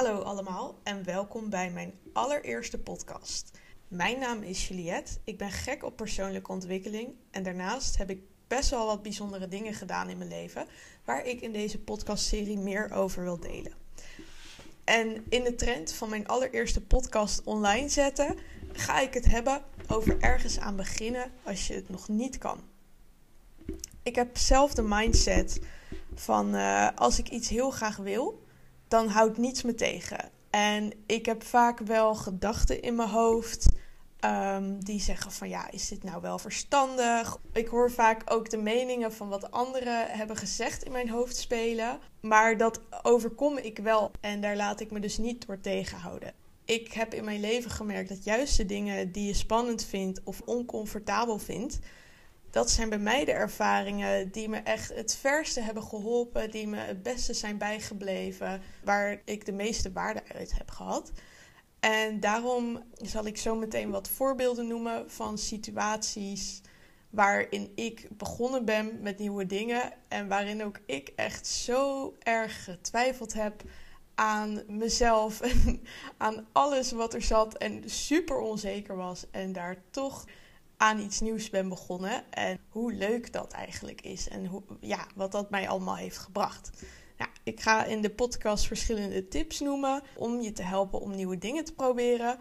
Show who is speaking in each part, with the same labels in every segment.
Speaker 1: Hallo allemaal en welkom bij mijn allereerste podcast. Mijn naam is Juliette. Ik ben gek op persoonlijke ontwikkeling en daarnaast heb ik best wel wat bijzondere dingen gedaan in mijn leven waar ik in deze podcastserie meer over wil delen. En in de trend van mijn allereerste podcast online zetten ga ik het hebben over ergens aan beginnen als je het nog niet kan. Ik heb zelf de mindset van uh, als ik iets heel graag wil, dan houdt niets me tegen. En ik heb vaak wel gedachten in mijn hoofd um, die zeggen van ja, is dit nou wel verstandig? Ik hoor vaak ook de meningen van wat anderen hebben gezegd in mijn hoofd spelen. Maar dat overkom ik wel en daar laat ik me dus niet door tegenhouden. Ik heb in mijn leven gemerkt dat juist de dingen die je spannend vindt of oncomfortabel vindt, dat zijn bij mij de ervaringen die me echt het verste hebben geholpen, die me het beste zijn bijgebleven, waar ik de meeste waarde uit heb gehad. En daarom zal ik zo meteen wat voorbeelden noemen van situaties waarin ik begonnen ben met nieuwe dingen en waarin ook ik echt zo erg getwijfeld heb aan mezelf en aan alles wat er zat en super onzeker was en daar toch aan iets nieuws ben begonnen en hoe leuk dat eigenlijk is en hoe, ja, wat dat mij allemaal heeft gebracht. Nou, ik ga in de podcast verschillende tips noemen om je te helpen om nieuwe dingen te proberen.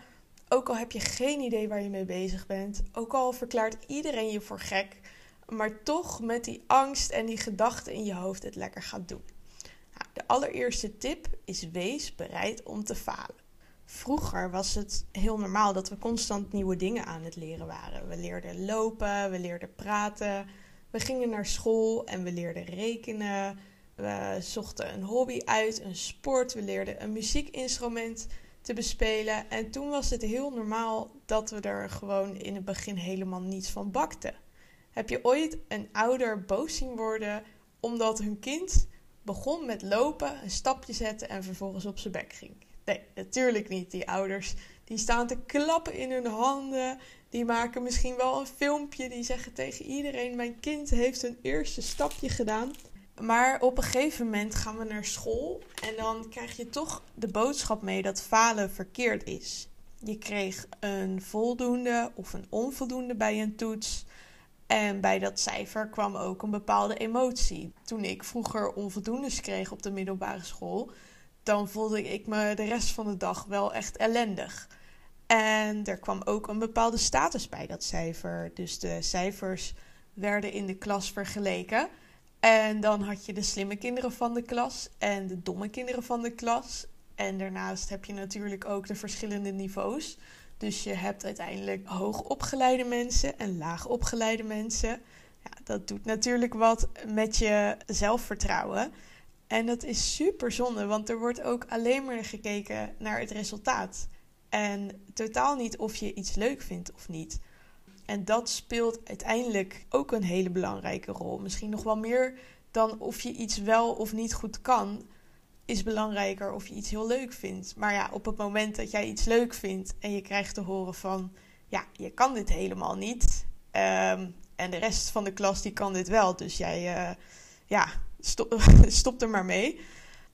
Speaker 1: Ook al heb je geen idee waar je mee bezig bent, ook al verklaart iedereen je voor gek, maar toch met die angst en die gedachten in je hoofd het lekker gaat doen. Nou, de allereerste tip is wees bereid om te falen. Vroeger was het heel normaal dat we constant nieuwe dingen aan het leren waren. We leerden lopen, we leerden praten, we gingen naar school en we leerden rekenen. We zochten een hobby uit, een sport, we leerden een muziekinstrument te bespelen. En toen was het heel normaal dat we er gewoon in het begin helemaal niets van bakten. Heb je ooit een ouder boos zien worden omdat hun kind begon met lopen, een stapje zetten en vervolgens op zijn bek ging? Nee, natuurlijk niet. Die ouders die staan te klappen in hun handen. Die maken misschien wel een filmpje. Die zeggen tegen iedereen: Mijn kind heeft een eerste stapje gedaan. Maar op een gegeven moment gaan we naar school en dan krijg je toch de boodschap mee dat falen verkeerd is. Je kreeg een voldoende of een onvoldoende bij een toets. En bij dat cijfer kwam ook een bepaalde emotie. Toen ik vroeger onvoldoendes kreeg op de middelbare school, dan voelde ik me de rest van de dag wel echt ellendig. En er kwam ook een bepaalde status bij dat cijfer. Dus de cijfers werden in de klas vergeleken. En dan had je de slimme kinderen van de klas en de domme kinderen van de klas. En daarnaast heb je natuurlijk ook de verschillende niveaus. Dus je hebt uiteindelijk hoogopgeleide mensen en laagopgeleide mensen. Ja, dat doet natuurlijk wat met je zelfvertrouwen. En dat is super zonde, want er wordt ook alleen maar gekeken naar het resultaat. En totaal niet of je iets leuk vindt of niet. En dat speelt uiteindelijk ook een hele belangrijke rol. Misschien nog wel meer dan of je iets wel of niet goed kan, is belangrijker of je iets heel leuk vindt. Maar ja, op het moment dat jij iets leuk vindt en je krijgt te horen van, ja, je kan dit helemaal niet. Um, en de rest van de klas die kan dit wel, dus jij, uh, ja, stop, stop er maar mee.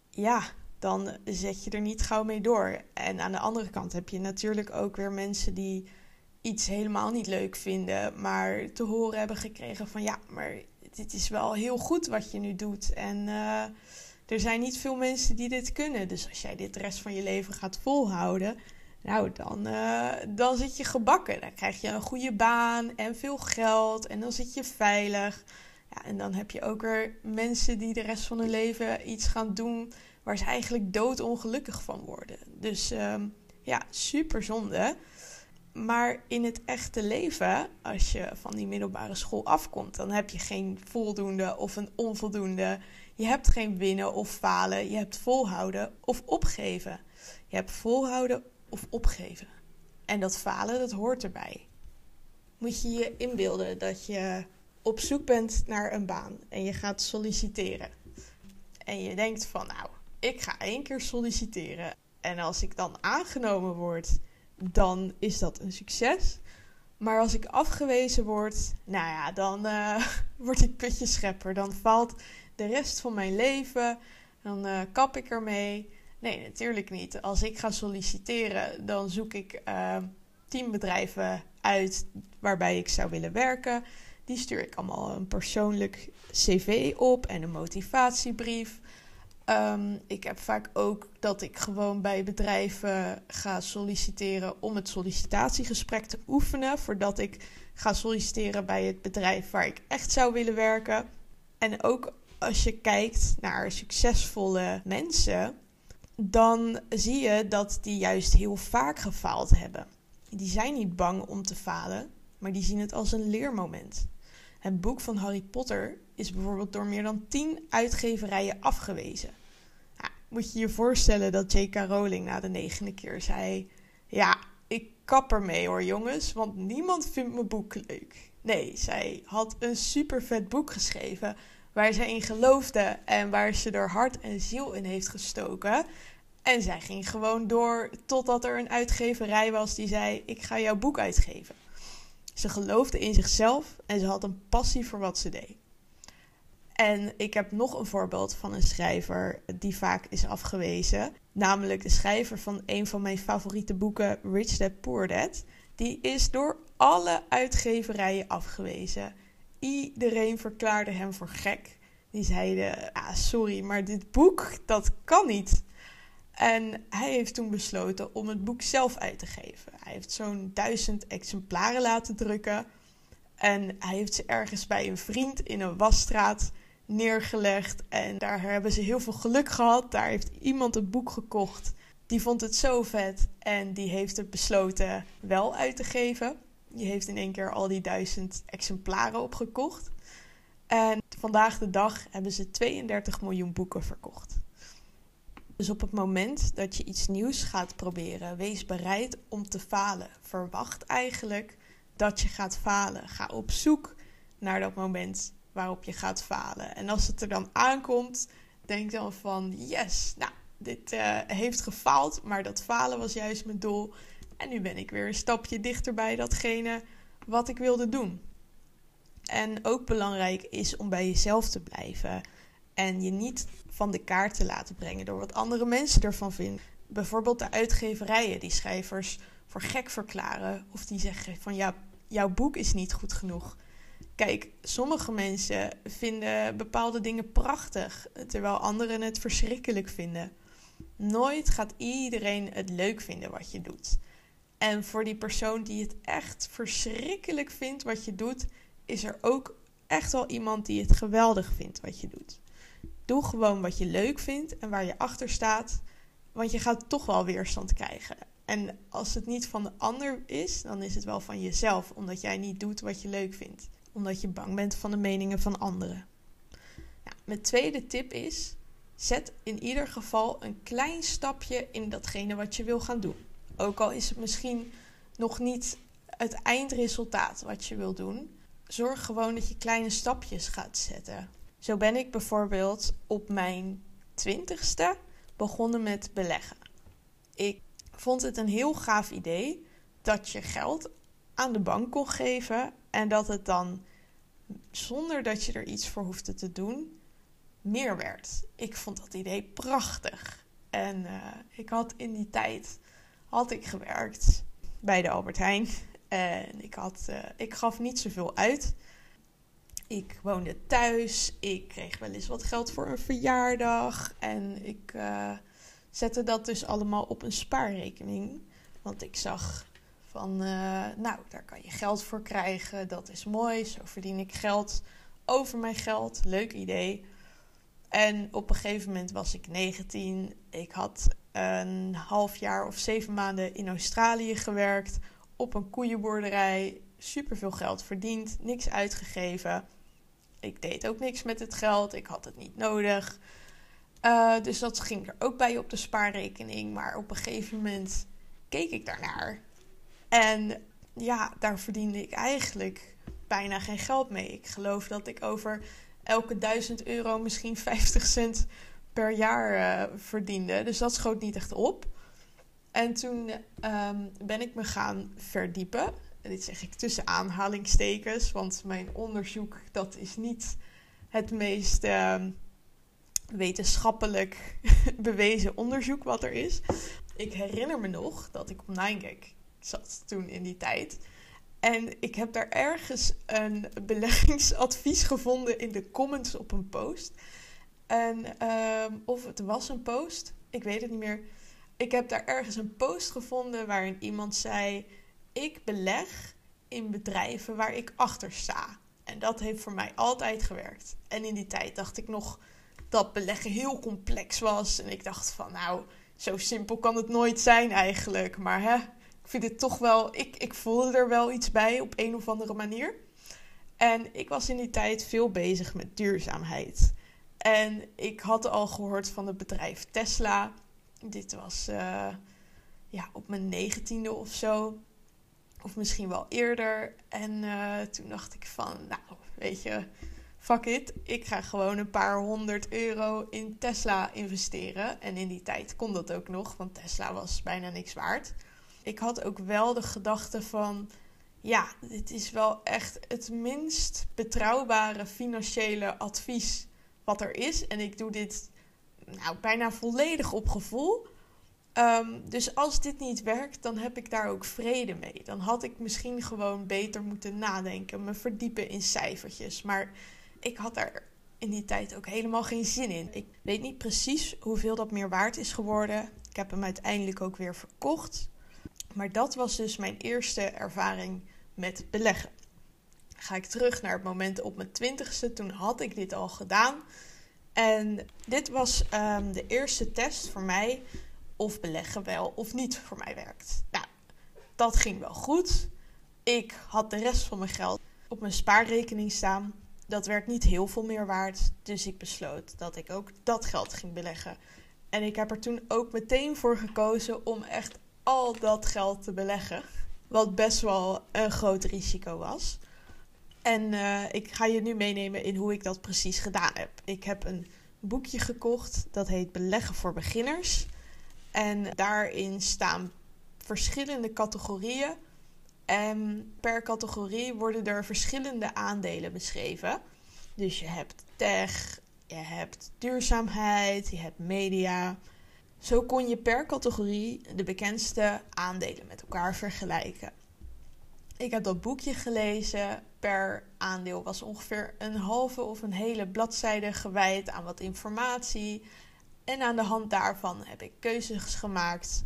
Speaker 1: Ja, dan zet je er niet gauw mee door. En aan de andere kant heb je natuurlijk ook weer mensen die iets helemaal niet leuk vinden, maar te horen hebben gekregen van ja, maar dit is wel heel goed wat je nu doet. En uh, er zijn niet veel mensen die dit kunnen. Dus als jij dit de rest van je leven gaat volhouden, nou dan, uh, dan zit je gebakken. Dan krijg je een goede baan en veel geld en dan zit je veilig. En dan heb je ook weer mensen die de rest van hun leven iets gaan doen waar ze eigenlijk doodongelukkig van worden. Dus um, ja, super zonde. Maar in het echte leven, als je van die middelbare school afkomt, dan heb je geen voldoende of een onvoldoende. Je hebt geen winnen of falen. Je hebt volhouden of opgeven. Je hebt volhouden of opgeven. En dat falen, dat hoort erbij. Moet je je inbeelden dat je op zoek bent naar een baan en je gaat solliciteren. En je denkt van, nou, ik ga één keer solliciteren. En als ik dan aangenomen word dan is dat een succes. Maar als ik afgewezen word, nou ja, dan uh, word ik putjeschepper. Dan valt de rest van mijn leven, dan uh, kap ik ermee. Nee, natuurlijk niet. Als ik ga solliciteren, dan zoek ik uh, tien bedrijven uit waarbij ik zou willen werken. Die stuur ik allemaal een persoonlijk cv op en een motivatiebrief. Um, ik heb vaak ook dat ik gewoon bij bedrijven ga solliciteren om het sollicitatiegesprek te oefenen. Voordat ik ga solliciteren bij het bedrijf waar ik echt zou willen werken. En ook als je kijkt naar succesvolle mensen, dan zie je dat die juist heel vaak gefaald hebben. Die zijn niet bang om te falen, maar die zien het als een leermoment. Het boek van Harry Potter is bijvoorbeeld door meer dan tien uitgeverijen afgewezen. Nou, moet je je voorstellen dat J.K. Rowling na de negende keer zei: Ja, ik kap ermee hoor, jongens, want niemand vindt mijn boek leuk. Nee, zij had een super vet boek geschreven waar ze in geloofde en waar ze er hart en ziel in heeft gestoken. En zij ging gewoon door totdat er een uitgeverij was die zei: Ik ga jouw boek uitgeven. Ze geloofde in zichzelf en ze had een passie voor wat ze deed. En ik heb nog een voorbeeld van een schrijver die vaak is afgewezen. Namelijk de schrijver van een van mijn favoriete boeken, Rich Dad Poor Dad. Die is door alle uitgeverijen afgewezen. Iedereen verklaarde hem voor gek. Die zeiden, ah, sorry, maar dit boek, dat kan niet. En hij heeft toen besloten om het boek zelf uit te geven. Hij heeft zo'n duizend exemplaren laten drukken. En hij heeft ze ergens bij een vriend in een wasstraat neergelegd. En daar hebben ze heel veel geluk gehad. Daar heeft iemand een boek gekocht. Die vond het zo vet en die heeft het besloten wel uit te geven. Die heeft in één keer al die duizend exemplaren opgekocht. En vandaag de dag hebben ze 32 miljoen boeken verkocht. Dus op het moment dat je iets nieuws gaat proberen, wees bereid om te falen. Verwacht eigenlijk dat je gaat falen. Ga op zoek naar dat moment waarop je gaat falen. En als het er dan aankomt, denk dan van yes, nou, dit uh, heeft gefaald, maar dat falen was juist mijn doel. En nu ben ik weer een stapje dichter bij datgene wat ik wilde doen. En ook belangrijk is om bij jezelf te blijven en je niet van de kaart te laten brengen door wat andere mensen ervan vinden. Bijvoorbeeld de uitgeverijen die schrijvers voor gek verklaren of die zeggen van ja, jouw boek is niet goed genoeg. Kijk, sommige mensen vinden bepaalde dingen prachtig, terwijl anderen het verschrikkelijk vinden. Nooit gaat iedereen het leuk vinden wat je doet. En voor die persoon die het echt verschrikkelijk vindt wat je doet, is er ook echt wel iemand die het geweldig vindt wat je doet. Doe gewoon wat je leuk vindt en waar je achter staat, want je gaat toch wel weerstand krijgen. En als het niet van de ander is, dan is het wel van jezelf, omdat jij niet doet wat je leuk vindt omdat je bang bent van de meningen van anderen. Mijn tweede tip is: zet in ieder geval een klein stapje in datgene wat je wil gaan doen. Ook al is het misschien nog niet het eindresultaat wat je wil doen, zorg gewoon dat je kleine stapjes gaat zetten. Zo ben ik bijvoorbeeld op mijn twintigste begonnen met beleggen. Ik vond het een heel gaaf idee dat je geld aan de bank kon geven en dat het dan, zonder dat je er iets voor hoefde te doen, meer werd. Ik vond dat idee prachtig. En uh, ik had in die tijd had ik gewerkt bij de Albert Heijn. En ik, had, uh, ik gaf niet zoveel uit. Ik woonde thuis. Ik kreeg wel eens wat geld voor een verjaardag. En ik uh, zette dat dus allemaal op een spaarrekening. Want ik zag van, uh, nou, daar kan je geld voor krijgen. Dat is mooi. Zo verdien ik geld over mijn geld. Leuk idee. En op een gegeven moment was ik 19. Ik had een half jaar of zeven maanden in Australië gewerkt. Op een koeienboerderij. Super veel geld verdiend. Niks uitgegeven. Ik deed ook niks met het geld. Ik had het niet nodig. Uh, dus dat ging er ook bij op de spaarrekening. Maar op een gegeven moment keek ik daarnaar. En ja, daar verdiende ik eigenlijk bijna geen geld mee. Ik geloof dat ik over elke 1000 euro misschien 50 cent per jaar uh, verdiende. Dus dat schoot niet echt op. En toen um, ben ik me gaan verdiepen. En dit zeg ik tussen aanhalingstekens, want mijn onderzoek dat is niet het meest uh, wetenschappelijk bewezen onderzoek wat er is. Ik herinner me nog dat ik op 9gag zat toen in die tijd. En ik heb daar ergens een beleggingsadvies gevonden in de comments op een post. En ehm, of het was een post, ik weet het niet meer. Ik heb daar ergens een post gevonden waarin iemand zei: Ik beleg in bedrijven waar ik achter sta. En dat heeft voor mij altijd gewerkt. En in die tijd dacht ik nog dat beleggen heel complex was. En ik dacht van, nou, zo simpel kan het nooit zijn eigenlijk. Maar hè, ik vind het toch wel, ik, ik voelde er wel iets bij op een of andere manier. En ik was in die tijd veel bezig met duurzaamheid. En ik had al gehoord van het bedrijf Tesla. Dit was uh, ja, op mijn negentiende of zo. Of misschien wel eerder. En uh, toen dacht ik van, nou, weet je, fuck it. Ik ga gewoon een paar honderd euro in Tesla investeren. En in die tijd kon dat ook nog, want Tesla was bijna niks waard. Ik had ook wel de gedachte van, ja, dit is wel echt het minst betrouwbare financiële advies wat er is. En ik doe dit nou, bijna volledig op gevoel. Um, dus als dit niet werkt, dan heb ik daar ook vrede mee. Dan had ik misschien gewoon beter moeten nadenken, me verdiepen in cijfertjes. Maar ik had daar in die tijd ook helemaal geen zin in. Ik weet niet precies hoeveel dat meer waard is geworden. Ik heb hem uiteindelijk ook weer verkocht. Maar dat was dus mijn eerste ervaring met beleggen. Ga ik terug naar het moment op mijn twintigste. Toen had ik dit al gedaan. En dit was um, de eerste test voor mij of beleggen wel of niet voor mij werkt. Nou, dat ging wel goed. Ik had de rest van mijn geld op mijn spaarrekening staan. Dat werd niet heel veel meer waard, dus ik besloot dat ik ook dat geld ging beleggen. En ik heb er toen ook meteen voor gekozen om echt al dat geld te beleggen. Wat best wel een groot risico was. En uh, ik ga je nu meenemen in hoe ik dat precies gedaan heb. Ik heb een boekje gekocht dat heet Beleggen voor Beginners. En daarin staan verschillende categorieën. En per categorie worden er verschillende aandelen beschreven. Dus je hebt tech, je hebt duurzaamheid, je hebt media. Zo kon je per categorie de bekendste aandelen met elkaar vergelijken. Ik heb dat boekje gelezen. Per aandeel was ongeveer een halve of een hele bladzijde gewijd aan wat informatie. En aan de hand daarvan heb ik keuzes gemaakt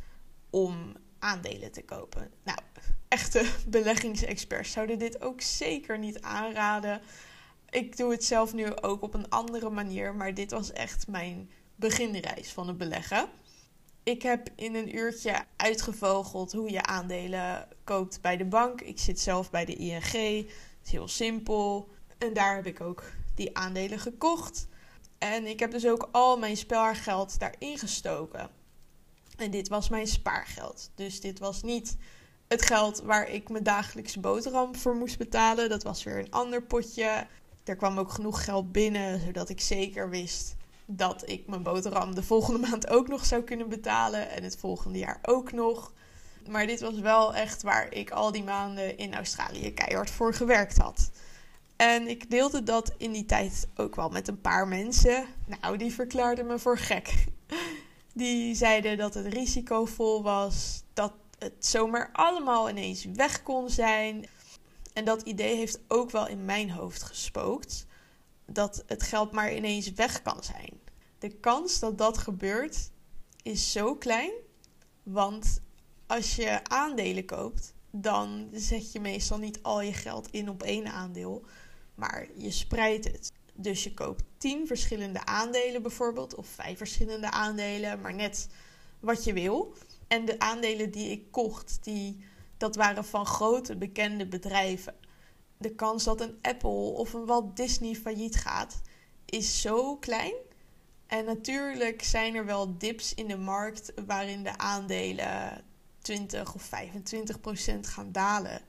Speaker 1: om aandelen te kopen. Nou, echte beleggingsexperts zouden dit ook zeker niet aanraden. Ik doe het zelf nu ook op een andere manier, maar dit was echt mijn beginreis van het beleggen. Ik heb in een uurtje uitgevogeld hoe je aandelen koopt bij de bank. Ik zit zelf bij de ING. Het is heel simpel. En daar heb ik ook die aandelen gekocht. En ik heb dus ook al mijn spaargeld daarin gestoken. En dit was mijn spaargeld. Dus dit was niet het geld waar ik mijn dagelijkse boterham voor moest betalen. Dat was weer een ander potje. Er kwam ook genoeg geld binnen, zodat ik zeker wist dat ik mijn boterham de volgende maand ook nog zou kunnen betalen. En het volgende jaar ook nog. Maar dit was wel echt waar ik al die maanden in Australië keihard voor gewerkt had. En ik deelde dat in die tijd ook wel met een paar mensen. Nou, die verklaarden me voor gek. Die zeiden dat het risicovol was, dat het zomaar allemaal ineens weg kon zijn. En dat idee heeft ook wel in mijn hoofd gespookt. Dat het geld maar ineens weg kan zijn. De kans dat dat gebeurt is zo klein. Want als je aandelen koopt, dan zet je meestal niet al je geld in op één aandeel maar je spreidt het. Dus je koopt 10 verschillende aandelen bijvoorbeeld, of vijf verschillende aandelen, maar net wat je wil. En de aandelen die ik kocht, die, dat waren van grote bekende bedrijven. De kans dat een Apple of een Walt Disney failliet gaat, is zo klein. En natuurlijk zijn er wel dips in de markt waarin de aandelen 20 of 25 procent gaan dalen.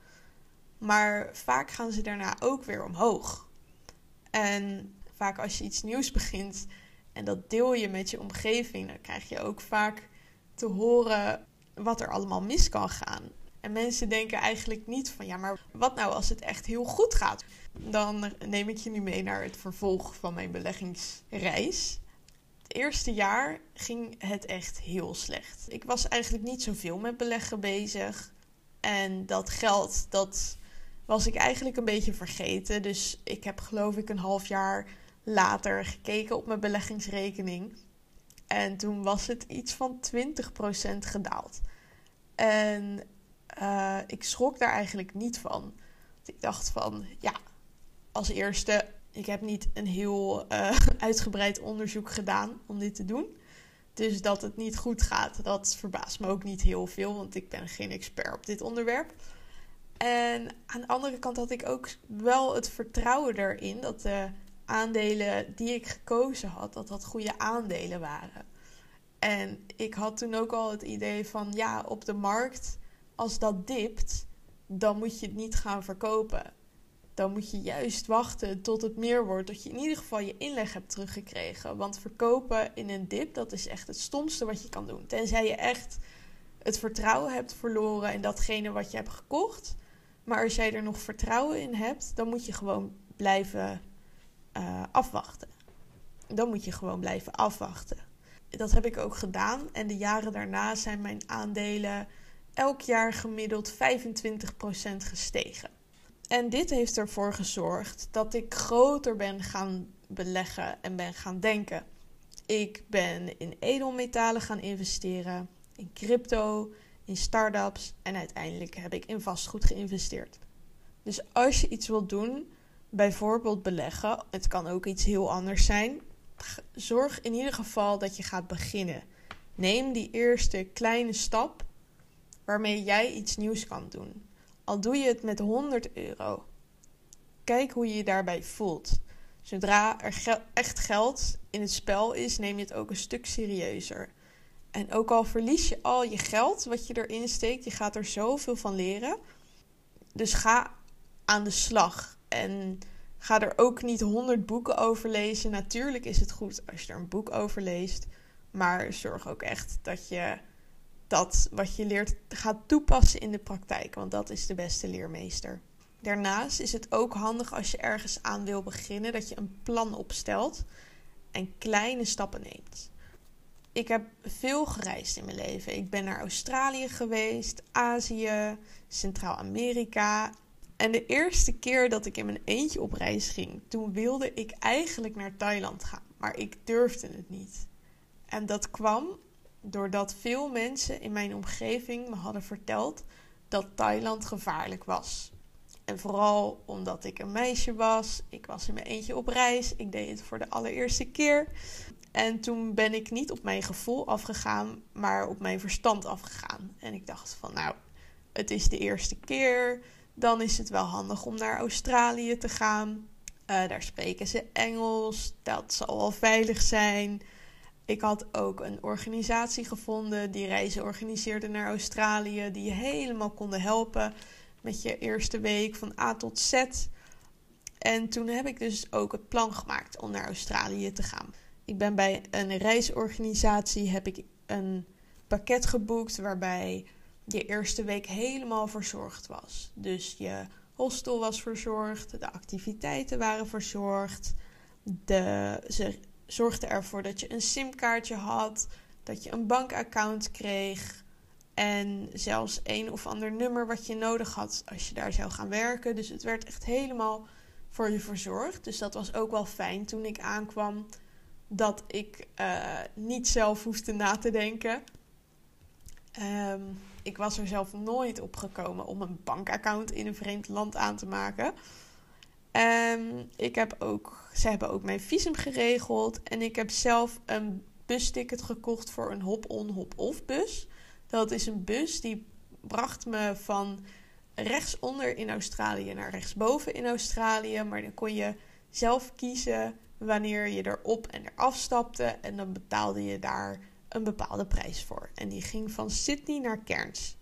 Speaker 1: Maar vaak gaan ze daarna ook weer omhoog. En vaak als je iets nieuws begint en dat deel je met je omgeving, dan krijg je ook vaak te horen wat er allemaal mis kan gaan. En mensen denken eigenlijk niet van ja, maar wat nou als het echt heel goed gaat? Dan neem ik je nu mee naar het vervolg van mijn beleggingsreis. eerste jaar ging het echt heel slecht. Ik was eigenlijk niet zoveel met beleggen bezig. En dat geld, dat was ik eigenlijk een beetje vergeten. Dus ik heb geloof ik een half jaar later gekeken op mijn beleggingsrekening. En toen was het iets van 20% gedaald. En uh, ik schrok daar eigenlijk niet van. Ik dacht van, ja, als eerste, ik heb niet een heel uh, uitgebreid onderzoek gedaan om dit te doen. Dus dat het niet goed gaat, dat verbaast me ook niet heel veel, want ik ben geen expert op dit onderwerp. En aan de andere kant had ik ook wel het vertrouwen erin dat de aandelen die ik gekozen had, dat dat goede aandelen waren. En ik had toen ook al het idee van ja, op de markt, als dat dipt, dan moet je het niet gaan verkopen. Dan moet je juist wachten tot het meer wordt, dat je in ieder geval je inleg hebt teruggekregen. Want verkopen in een dip, dat is echt het stomste wat je kan doen. Tenzij je echt het vertrouwen hebt verloren in datgene wat je hebt gekocht. Maar als jij er nog vertrouwen in hebt, dan moet je gewoon blijven uh, afwachten. Dan moet je gewoon blijven afwachten. Dat heb ik ook gedaan. En de jaren daarna zijn mijn aandelen elk jaar gemiddeld 25% gestegen. En dit heeft ervoor gezorgd dat ik groter ben gaan beleggen en ben gaan denken. Ik ben in edelmetalen gaan investeren, in crypto, in start-ups en uiteindelijk heb ik in vastgoed geïnvesteerd. Dus als je iets wilt doen, bijvoorbeeld beleggen, het kan ook iets heel anders zijn, zorg in ieder geval dat je gaat beginnen. Neem die eerste kleine stap waarmee jij iets nieuws kan doen. Al doe je het met 100 euro. Kijk hoe je je daarbij voelt. Zodra er echt geld in het spel is, neem je het ook een stuk serieuzer. En ook al verlies je al je geld wat je erin steekt, je gaat er zoveel van leren. Dus ga aan de slag. En ga er ook niet honderd boeken over lezen. Natuurlijk is het goed als je er een boek over leest. Maar zorg ook echt dat je dat wat je leert gaat toepassen in de praktijk. Want dat is de beste leermeester. Daarnaast is het ook handig als je ergens aan wil beginnen dat je een plan opstelt en kleine stappen neemt. Ik heb veel gereisd in mijn leven. Ik ben naar Australië geweest, Azië, Centraal-Amerika. En de eerste keer dat ik in mijn eentje op reis ging, toen wilde ik eigenlijk naar Thailand gaan, maar ik durfde het niet. En dat kwam doordat veel mensen in mijn omgeving me hadden verteld dat Thailand gevaarlijk was. En vooral omdat ik een meisje was, ik was in mijn eentje op reis, ik deed het voor de allereerste keer. En toen ben ik niet op mijn gevoel afgegaan, maar op mijn verstand afgegaan. En ik dacht van nou, het is de eerste keer, dan is het wel handig om naar Australië te gaan. Uh, daar spreken ze Engels, dat zal wel veilig zijn. Ik had ook een organisatie gevonden die reizen organiseerde naar Australië, die helemaal konden helpen met je eerste week van A tot Z. En toen heb ik dus ook het plan gemaakt om naar Australië te gaan. Ik ben bij een reisorganisatie heb ik een pakket geboekt waarbij je eerste week helemaal verzorgd was. Dus je hostel was verzorgd, de activiteiten waren verzorgd, de, ze zorgde ervoor dat je een simkaartje had, dat je een bankaccount kreeg en zelfs een of ander nummer wat je nodig had als je daar zou gaan werken. Dus het werd echt helemaal voor je verzorgd. Dus dat was ook wel fijn toen ik aankwam dat ik uh, niet zelf hoefde na te denken. Um, ik was er zelf nooit op gekomen om een bankaccount in een vreemd land aan te maken. Um, ik heb ook, ze hebben ook mijn visum geregeld. En ik heb zelf een busticket gekocht voor een hop-on, hop-off bus. Dat is een bus die bracht me van rechtsonder in Australië naar rechtsboven in Australië. Maar dan kon je zelf kiezen wanneer je erop en eraf stapte. En dan betaalde je daar een bepaalde prijs voor. En die ging van Sydney naar Cairns.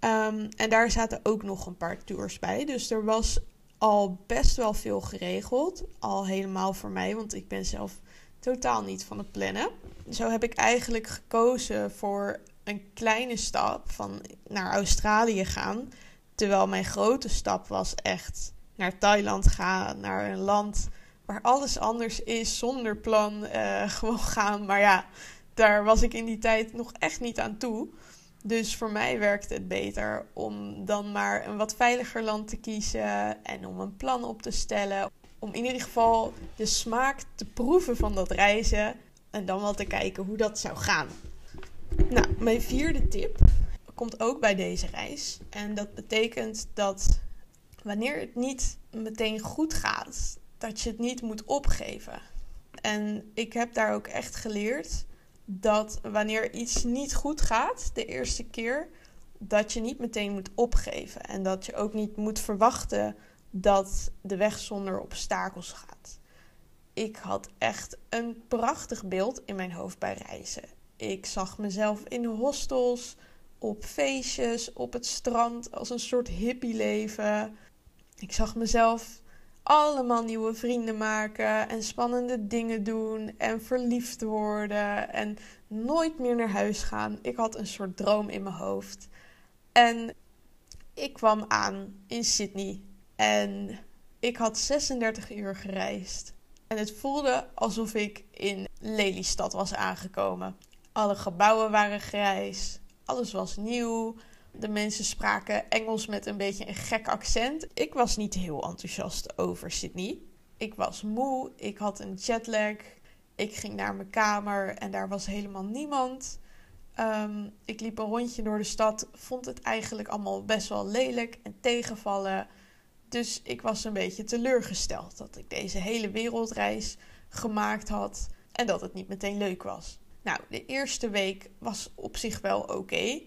Speaker 1: Um, en daar zaten ook nog een paar tours bij. Dus er was al best wel veel geregeld. Al helemaal voor mij, want ik ben zelf totaal niet van het plannen. Zo heb ik eigenlijk gekozen voor een kleine stap van naar Australië gaan. Terwijl mijn grote stap was echt naar Thailand gaan, naar een land waar alles anders is, zonder plan, uh, gewoon gaan. Maar ja, daar was ik in die tijd nog echt niet aan toe. Dus voor mij werkte het beter om dan maar een wat veiliger land te kiezen en om een plan op te stellen. Om in ieder geval de smaak te proeven van dat reizen en dan wel te kijken hoe dat zou gaan. Nou, mijn vierde tip komt ook bij deze reis. En dat betekent dat wanneer het niet meteen goed gaat, dat je het niet moet opgeven. En ik heb daar ook echt geleerd dat wanneer iets niet goed gaat de eerste keer, dat je niet meteen moet opgeven. En dat je ook niet moet verwachten dat de weg zonder obstakels gaat. Ik had echt een prachtig beeld in mijn hoofd bij reizen. Ik zag mezelf in hostels, op feestjes, op het strand als een soort hippie leven. Ik zag mezelf allemaal nieuwe vrienden maken en spannende dingen doen en verliefd worden en nooit meer naar huis gaan. Ik had een soort droom in mijn hoofd. En ik kwam aan in Sydney en ik had 36 uur gereisd. En het voelde alsof ik in Lelystad was aangekomen. Alle gebouwen waren grijs, alles was nieuw. De mensen spraken Engels met een beetje een gek accent. Ik was niet heel enthousiast over Sydney. Ik was moe, ik had een jetlag. Ik ging naar mijn kamer en daar was helemaal niemand. Ehm, ik liep een rondje door de stad, vond het eigenlijk allemaal best wel lelijk en tegenvallen. Dus ik was een beetje teleurgesteld dat ik deze hele wereldreis gemaakt had en dat het niet meteen leuk was. Nou, de eerste week was op zich wel oké.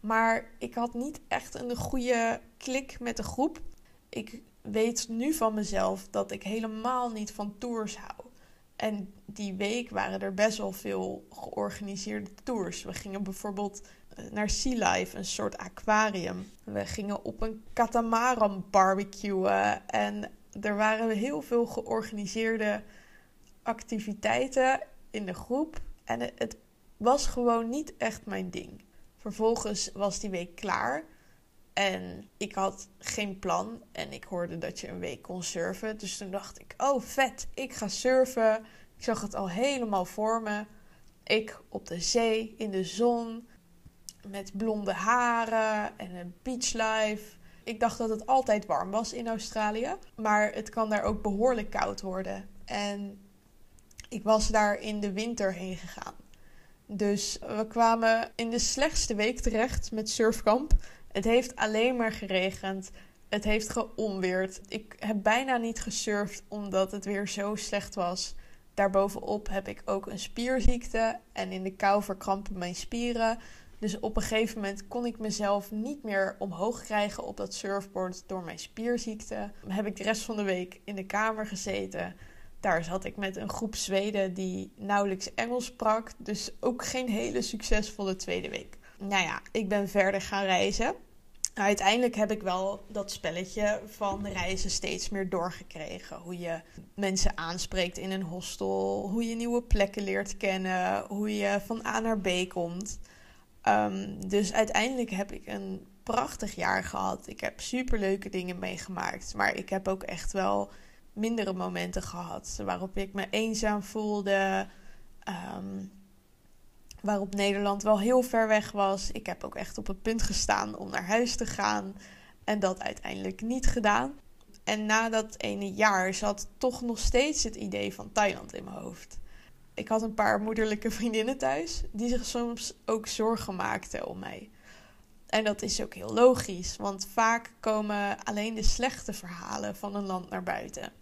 Speaker 1: maar ik had niet echt een goede klik met de groep. Ik weet nu van mezelf dat ik helemaal niet van tours hou. En die week waren er best wel veel georganiseerde tours. We gingen bijvoorbeeld eh, naar Sea Life, een soort aquarium. We gingen op een katamaran barbecuen. En er waren heel veel georganiseerde activiteiten in de groep. En het was gewoon niet echt mijn ding. Vervolgens was die week klaar. En ik had geen plan. En ik hoorde dat je een week kon surfen. Dus toen dacht ik: oh vet, ik ga surfen. Ik zag het al helemaal voor me. Ik op de zee, in de zon. Met blonde haren en een beachlife. Ik dacht dat het altijd warm was in Australië. Maar het kan daar ook behoorlijk koud worden. En ik was daar in de winter heen gegaan. Dus we kwamen in de slechtste week terecht met surfkamp. Het heeft alleen maar geregend. Het heeft geonweerd. Ik heb bijna niet gesurfd omdat het weer zo slecht was. Daarbovenop heb ik ook een spierziekte en in de kou verkrampen mijn spieren. Dus op een gegeven moment kon ik mezelf niet meer omhoog krijgen op dat surfboard door mijn spierziekte. Heb ik de rest van de week in de kamer gezeten daar zat ik met een groep Zweden die nauwelijks Engels sprak. Dus ook geen hele succesvolle tweede week. Nou ja, ik ben verder gaan reizen. Uiteindelijk heb ik wel dat spelletje van reizen steeds meer doorgekregen. Hoe je mensen aanspreekt in een hostel, hoe je nieuwe plekken leert kennen, hoe je van A naar B komt. Ehm, dus uiteindelijk heb ik een prachtig jaar gehad. Ik heb superleuke dingen meegemaakt. Maar ik heb ook echt wel mindere momenten gehad. Waarop ik me eenzaam voelde. Ehm, waarop Nederland wel heel ver weg was. Ik heb ook echt op het punt gestaan om naar huis te gaan. En dat uiteindelijk niet gedaan. En na dat ene jaar zat toch nog steeds het idee van Thailand in mijn hoofd. Ik had een paar moederlijke vriendinnen thuis die zich soms ook zorgen maakten om mij. En dat is ook heel logisch, want vaak komen alleen de slechte verhalen van een land naar buiten.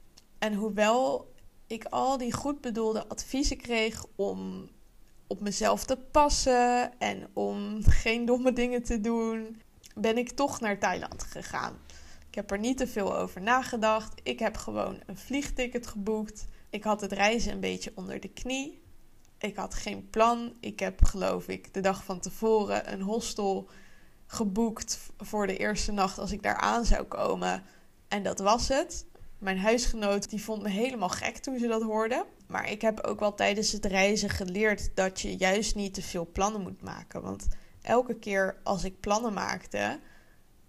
Speaker 1: En hoewel ik al die goed bedoelde adviezen kreeg om op mezelf te passen en om geen domme dingen te doen, ben ik toch naar Thailand gegaan. Ik heb er niet te veel over nagedacht. Ik heb gewoon een vliegticket geboekt. Ik had het reizen een beetje onder de knie. Ik had geen plan. Ik heb, geloof ik, de dag van tevoren een hostel geboekt voor de eerste nacht als ik daar aan zou komen. En dat was het. Mijn huisgenoot die vond me helemaal gek toen ze dat hoorde. Maar ik heb ook wel tijdens het reizen geleerd dat je juist niet te veel plannen moet maken. Want elke keer als ik plannen maakte,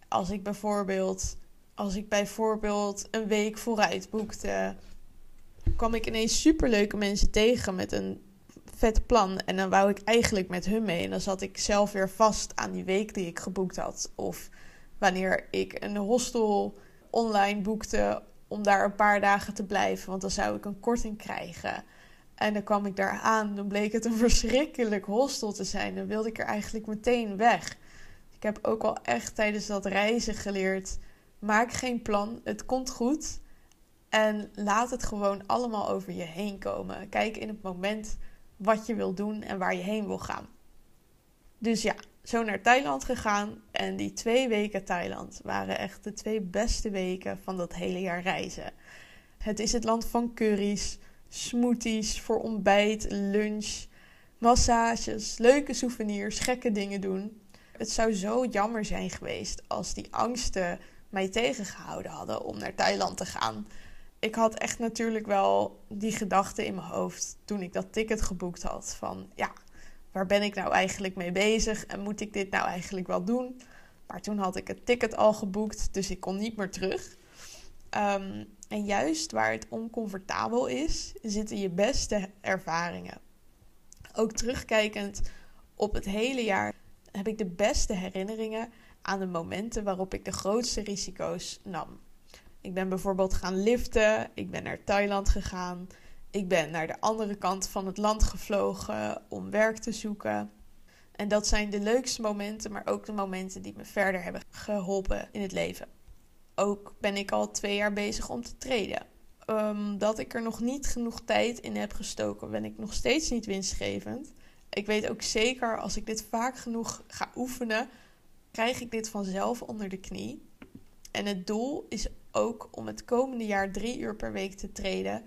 Speaker 1: als ik bijvoorbeeld, als ik bijvoorbeeld een week vooruit boekte, kwam ik ineens superleuke mensen tegen met een vet plan. En dan wou ik eigenlijk met hun mee. En dan zat ik zelf weer vast aan die week die ik geboekt had. Of wanneer ik een hostel online boekte om daar een paar dagen te blijven. Want dan zou ik een korting krijgen. En dan kwam ik daar aan. Dan bleek het een verschrikkelijk hostel te zijn. Dan wilde ik er eigenlijk meteen weg. Ik heb ook al echt tijdens dat reizen geleerd. Maak geen plan. Het komt goed. En laat het gewoon allemaal over je heen komen. Kijk in het moment wat je wil doen en waar je heen wil gaan. Dus ja, zo naar Thailand gegaan. En die twee weken Thailand waren echt de twee beste weken van dat hele jaar reizen. Het is het land van curry's, smoothies voor ontbijt, lunch, massages, leuke souvenirs, gekke dingen doen. Het zou zo jammer zijn geweest als die angsten mij tegengehouden hadden om naar Thailand te gaan. Ik had echt natuurlijk wel die gedachte in mijn hoofd toen ik dat ticket geboekt had. Van ja, waar ben ik nou eigenlijk mee bezig en moet ik dit nou eigenlijk wel doen? Maar toen had ik het ticket al geboekt, dus ik kon niet meer terug. Ehm, en juist waar het oncomfortabel is, zitten je beste ervaringen. Ook terugkijkend op het hele jaar heb ik de beste herinneringen aan de momenten waarop ik de grootste risico's nam. Ik ben bijvoorbeeld gaan liften, ik ben naar Thailand gegaan, ik ben naar de andere kant van het land gevlogen om werk te zoeken. En dat zijn de leukste momenten, maar ook de momenten die me verder hebben geholpen in het leven. Ook ben ik al twee jaar bezig om te treden. Omdat ik er nog niet genoeg tijd in heb gestoken, ben ik nog steeds niet winstgevend. Ik weet ook zeker als ik dit vaak genoeg ga oefenen, krijg ik dit vanzelf onder de knie. En het doel is ook om het komende jaar drie uur per week te treden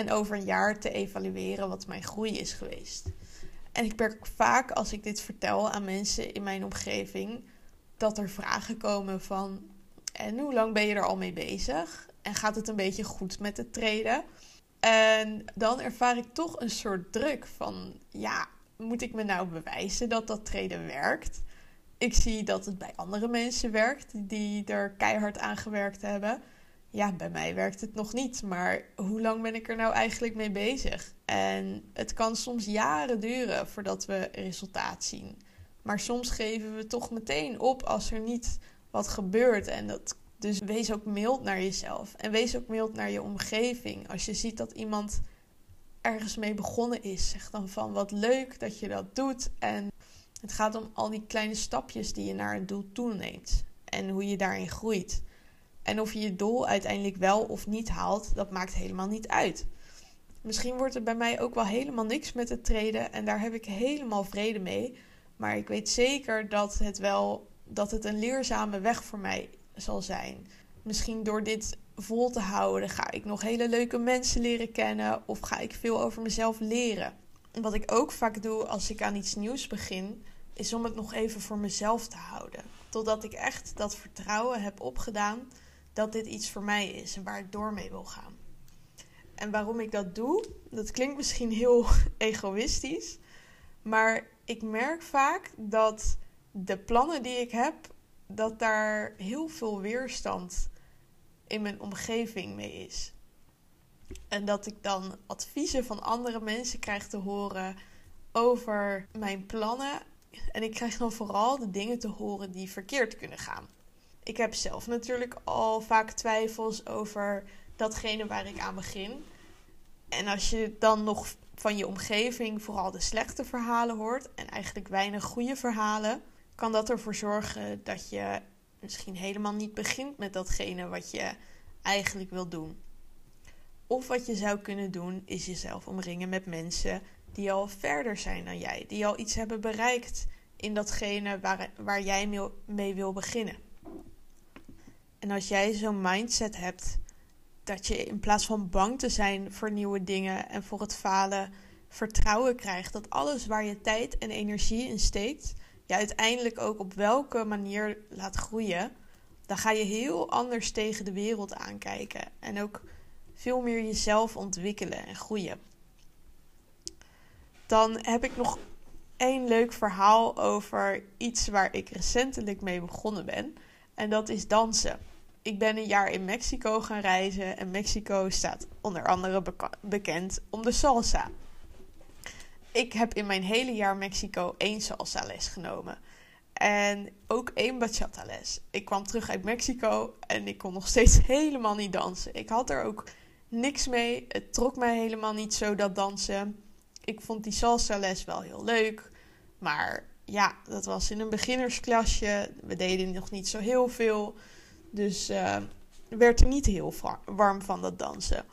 Speaker 1: en over een jaar te evalueren wat mijn groei is geweest. En ik merk vaak als ik dit vertel aan mensen in mijn omgeving dat er vragen komen van en hoe lang ben je er al mee bezig? En gaat het een beetje goed met het treden? En dan ervaar ik toch een soort druk van ja, moet ik me nou bewijzen dat dat treden werkt? Ik zie dat het bij andere mensen werkt die er keihard aan gewerkt hebben. Ja, bij mij werkt het nog niet, maar hoe lang ben ik er nou eigenlijk mee bezig? En het kan soms jaren duren voordat we resultaat zien. Maar soms geven we toch meteen op als er niet wat gebeurt. En dat, dus wees ook mild naar jezelf. En wees ook mild naar je omgeving. Als je ziet dat iemand ergens mee begonnen is, zeg dan van wat leuk dat je dat doet. En het gaat om al die kleine stapjes die je naar een doel toeneemt. En hoe je daarin groeit. En of je je doel uiteindelijk wel of niet haalt, dat maakt helemaal niet uit. Misschien wordt er bij mij ook wel helemaal niks met het treden en daar heb ik helemaal vrede mee. Maar ik weet zeker dat het wel dat het een leerzame weg voor mij zal zijn. Misschien door dit vol te houden ga ik nog hele leuke mensen leren kennen of ga ik veel over mezelf leren. Wat ik ook vaak doe als ik aan iets nieuws begin, is om het nog even voor mezelf te houden. Totdat ik echt dat vertrouwen heb opgedaan dat dit iets voor mij is en waar ik door mee wil gaan. En waarom ik dat doe, dat klinkt misschien heel egoïstisch, maar ik merk vaak dat de plannen die ik heb, dat daar heel veel weerstand in mijn omgeving mee is. En dat ik dan adviezen van andere mensen krijg te horen over mijn plannen. En ik krijg dan vooral de dingen te horen die verkeerd kunnen gaan. Ik heb zelf natuurlijk al vaak twijfels over datgene waar ik aan begin. En als je dan nog van je omgeving vooral de slechte verhalen hoort en eigenlijk weinig goede verhalen, kan dat ervoor zorgen dat je misschien helemaal niet begint met datgene wat je eigenlijk wil doen. Of wat je zou kunnen doen, is jezelf omringen met mensen die al verder zijn dan jij, die al iets hebben bereikt in datgene waar, waar jij mee wil beginnen. En als jij zo'n mindset hebt dat je in plaats van bang te zijn voor nieuwe dingen en voor het falen, vertrouwen krijgt dat alles waar je tijd en energie in steekt, je uiteindelijk ook op welke manier laat groeien, dan ga je heel anders tegen de wereld aankijken en ook veel meer jezelf ontwikkelen en groeien. Dan heb ik nog één leuk verhaal over iets waar ik recentelijk mee begonnen ben. En dat is dansen. ik ben een jaar in Mexico gaan reizen. En Mexico staat onder andere bekend om de salsa. Ik heb in mijn hele jaar Mexico één salsa les genomen. En ook één bachata les. Ik kwam terug uit Mexico en ik kon nog steeds helemaal niet dansen. Ik had er ook niks mee. Het trok mij helemaal niet zo dat dansen. Ik vond die salsa les wel heel leuk. Maar ja, dat was in een beginnersklasje. We deden nog niet zo heel veel. Dus uh, werd er niet heel warm van dat dansen.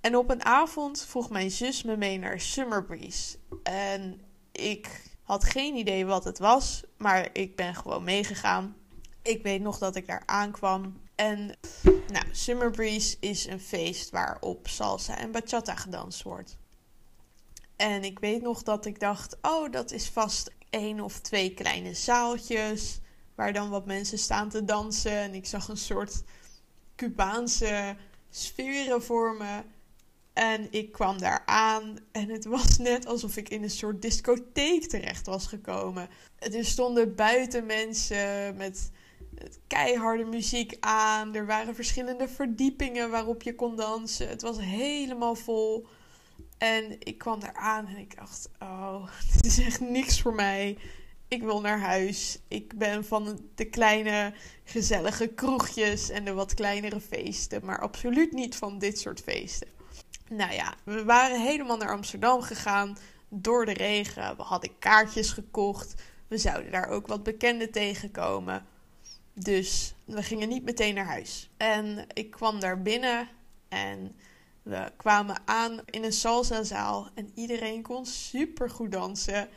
Speaker 1: En op een avond vroeg mijn zus me mee naar Summer Breeze. En ik had geen idee wat het was, maar ik ben gewoon meegegaan. Ik weet nog dat ik daar aankwam. En nou, Summer Breeze is een feest waarop salsa en bachata gedanst wordt. En ik weet nog dat ik dacht: oh, dat is vast één of twee kleine zaaltjes waar dan wat mensen staan te dansen. En ik zag een soort Cubaanse sferen voor me. En ik kwam daar aan en het was net alsof ik in een soort discotheek terecht was gekomen. Er stonden buiten mensen met keiharde muziek aan. Er waren verschillende verdiepingen waarop je kon dansen. Het was helemaal vol. En ik kwam daar aan en ik dacht: Oh, dit is echt niks voor mij. Ik wil naar huis. Ik ben van de kleine gezellige kroegjes en de wat kleinere feesten, maar absoluut niet van dit soort feesten. Nou ja, we waren helemaal naar Amsterdam gegaan door de regen. We hadden kaartjes gekocht. We zouden daar ook wat bekenden tegenkomen. Dus we gingen niet meteen naar huis. En ik kwam daar binnen en we kwamen aan in een salsa-zaal en iedereen kon super goed dansen.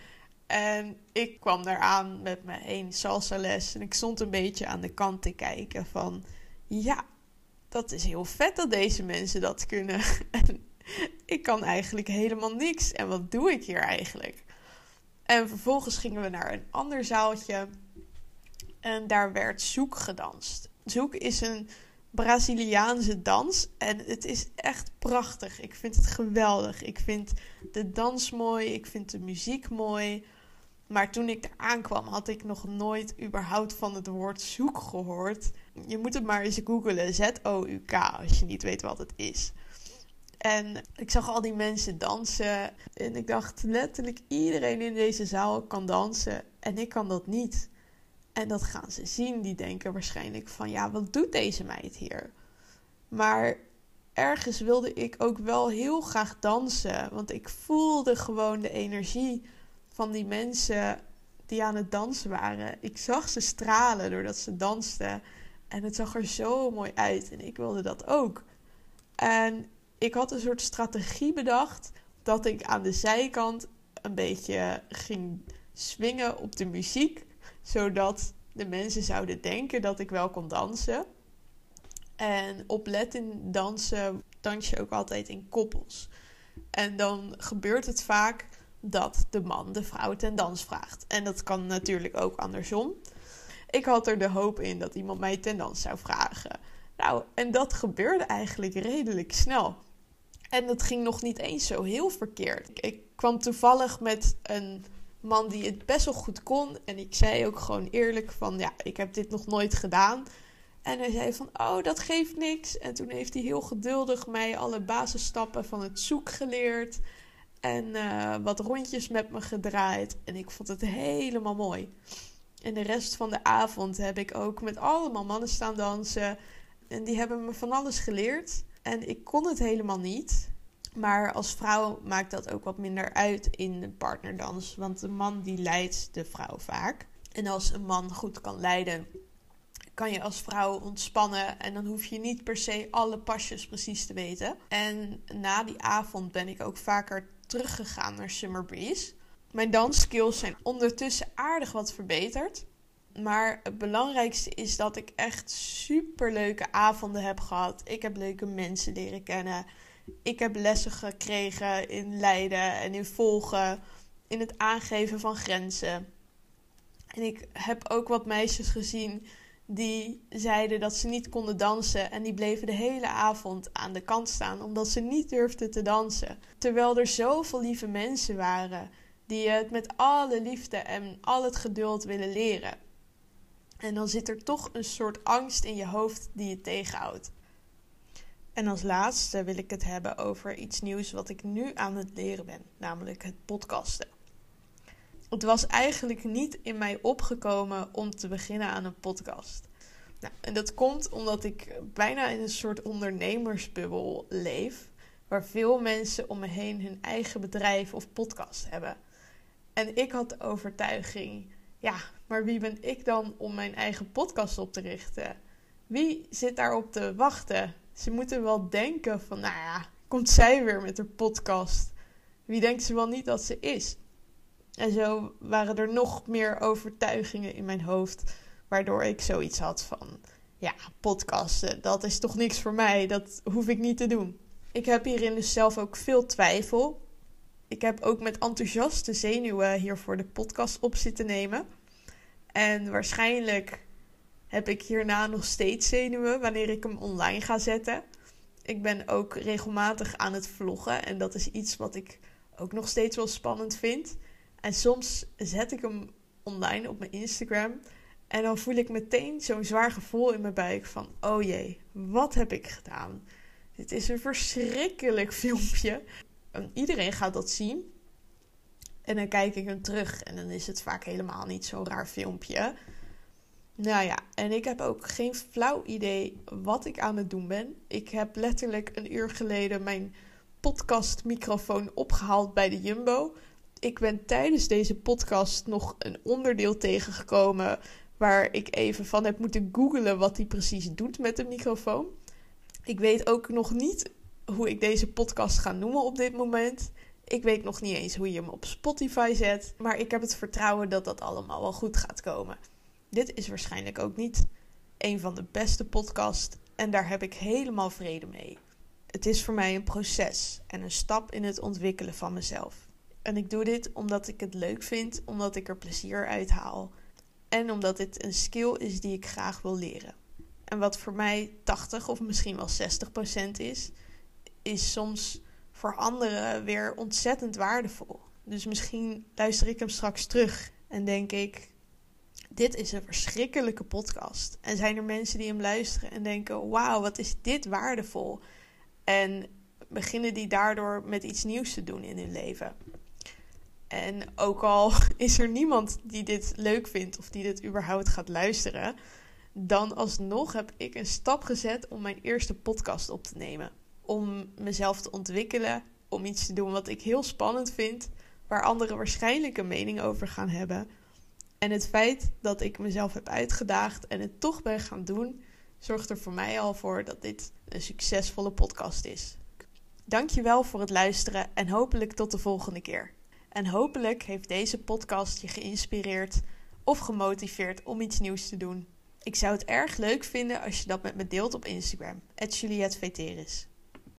Speaker 1: En ik kwam daar aan met mijn één salsa les en ik stond een beetje aan de kant te kijken van ja, dat is heel vet dat deze mensen dat kunnen. En ik kan eigenlijk helemaal niks. En wat doe ik hier eigenlijk? En vervolgens gingen we naar een ander zaaltje. En daar werd zoek gedanst. Zoek is een Braziliaanse dans. En het is echt prachtig. Ik vind het geweldig. Ik vind de dans mooi. Ik vind de muziek mooi. Maar toen ik er aankwam, had ik nog nooit überhaupt van het woord zoek gehoord. Je moet het maar eens googelen. Z-O-U-K, als je niet weet wat het is. En ik zag al die mensen dansen. En ik dacht letterlijk iedereen in deze zaal kan dansen. En ik kan dat niet. En dat gaan ze zien. Die denken waarschijnlijk van ja, wat doet deze meid hier? Maar ergens wilde ik ook wel heel graag dansen. Want ik voelde gewoon de energie van die mensen die aan het dansen waren. Ik zag ze stralen doordat ze dansten. En het zag er zo mooi uit. En ik wilde dat ook. En ik had een soort strategie bedacht dat ik aan de zijkant een beetje ging swingen op de muziek, zodat de mensen zouden denken dat ik wel kon dansen. En op Latin dansen dans je ook altijd in koppels. En dan gebeurt het vaak dat de man de vrouw ten dans vraagt. En dat kan natuurlijk ook andersom. Ik had er de hoop in dat iemand mij ten dans zou vragen. Nou, en dat gebeurde eigenlijk redelijk snel. En dat ging nog niet eens zo heel verkeerd. Ik kwam toevallig met een man die het best wel goed kon. En ik zei ook gewoon eerlijk van, ja, ik heb dit nog nooit gedaan. En hij zei van, oh, dat geeft niks. En toen heeft hij heel geduldig mij alle basisstappen van het zoek geleerd. En uh, wat rondjes met me gedraaid. En ik vond het helemaal mooi. En de rest van de avond heb ik ook met allemaal mannen staan dansen. En die hebben me van alles geleerd. En ik kon het helemaal niet. Maar als vrouw maakt dat ook wat minder uit in de partnerdans. Want de man die leidt de vrouw vaak. En als een man goed kan leiden, kan je als vrouw ontspannen. En dan hoef je niet per se alle pasjes precies te weten. En na die avond ben ik ook vaker teruggegaan naar Summer Breeze. Mijn dansskills zijn ondertussen aardig wat verbeterd. Maar het belangrijkste is dat ik echt super leuke avonden heb gehad. Ik heb leuke mensen leren kennen. Ik heb lessen gekregen in leiden en in volgen. In het aangeven van grenzen. En ik heb ook wat meisjes gezien die zeiden dat ze niet konden dansen. En die bleven de hele avond aan de kant staan omdat ze niet durfden te dansen. Terwijl er zoveel lieve mensen waren die het met alle liefde en al het geduld willen leren. En dan zit er toch een soort angst in je hoofd die je tegenhoudt. En als laatste wil ik het hebben over iets nieuws wat ik nu aan het leren ben, namelijk het podcasten. Het was eigenlijk niet in mij opgekomen om te beginnen aan een podcast. Nou, en dat komt omdat ik bijna in een soort ondernemersbubbel leef, waar veel mensen om me heen hun eigen bedrijf of podcast hebben. En ik had de overtuiging, ja, maar wie ben ik dan om mijn eigen podcast op te richten? Wie zit daarop te wachten? Ze moeten wel denken van, nou ja, komt zij weer met haar podcast? Wie denkt ze wel niet dat ze is? En zo waren er nog meer overtuigingen in mijn hoofd, waardoor ik zoiets had van, ja, podcasten, dat is toch niks voor mij, dat hoef ik niet te doen. Ik heb hierin dus zelf ook veel twijfel. Ik heb ook met enthousiaste zenuwen hier voor de podcast op zitten nemen. En waarschijnlijk heb ik hierna nog steeds zenuwen wanneer ik hem online ga zetten. Ik ben ook regelmatig aan het vloggen en dat is iets wat ik ook nog steeds wel spannend vind. En soms zet ik hem online op mijn Instagram en dan voel ik meteen zo'n zwaar gevoel in mijn buik van: oh jee, wat heb ik gedaan? Dit is een verschrikkelijk filmpje. En iedereen gaat dat zien. En dan kijk ik hem terug en dan is het vaak helemaal niet zo'n raar filmpje. Nou ja, en ik heb ook geen flauw idee wat ik aan het doen ben. Ik heb letterlijk een uur geleden mijn podcastmicrofoon opgehaald bij de Jumbo. Ik ben tijdens deze podcast nog een onderdeel tegengekomen waar ik even van heb moeten googlen wat hij precies doet met de microfoon. Ik weet ook nog niet hoe ik deze podcast ga noemen op dit moment. Ik weet nog niet eens hoe je hem op Spotify zet, maar ik heb het vertrouwen dat dat allemaal wel goed gaat komen. Dit is waarschijnlijk ook niet een van de beste podcasts en daar heb ik helemaal vrede mee. Het is voor mij een proces en een stap in het ontwikkelen van mezelf. En ik doe dit omdat ik het leuk vind, omdat ik er plezier uit haal en omdat dit een skill is die ik graag wil leren. En wat voor mij 80 of misschien wel 60% is, is soms voor anderen weer ontzettend waardevol. Dus misschien luister ik hem straks terug en denk ik: Dit is een verschrikkelijke podcast. En zijn er mensen die hem luisteren en denken: Wauw, wat is dit waardevol? En beginnen die daardoor met iets nieuws te doen in hun leven. En ook al is er niemand die dit leuk vindt of die dit überhaupt gaat luisteren, dan alsnog heb ik een stap gezet om mijn eerste podcast op te nemen. Om mezelf te ontwikkelen, om iets te doen wat ik heel spannend vind, waar anderen waarschijnlijk een mening over gaan hebben. En het feit dat ik mezelf heb uitgedaagd en het toch ben gaan doen, zorgt er voor mij al voor dat dit een succesvolle podcast is. Dankjewel voor het luisteren en hopelijk tot de volgende keer. En hopelijk heeft deze podcast je geïnspireerd of gemotiveerd om iets nieuws te doen. Ik zou het erg leuk vinden als je dat met me deelt op Instagram, Veteris.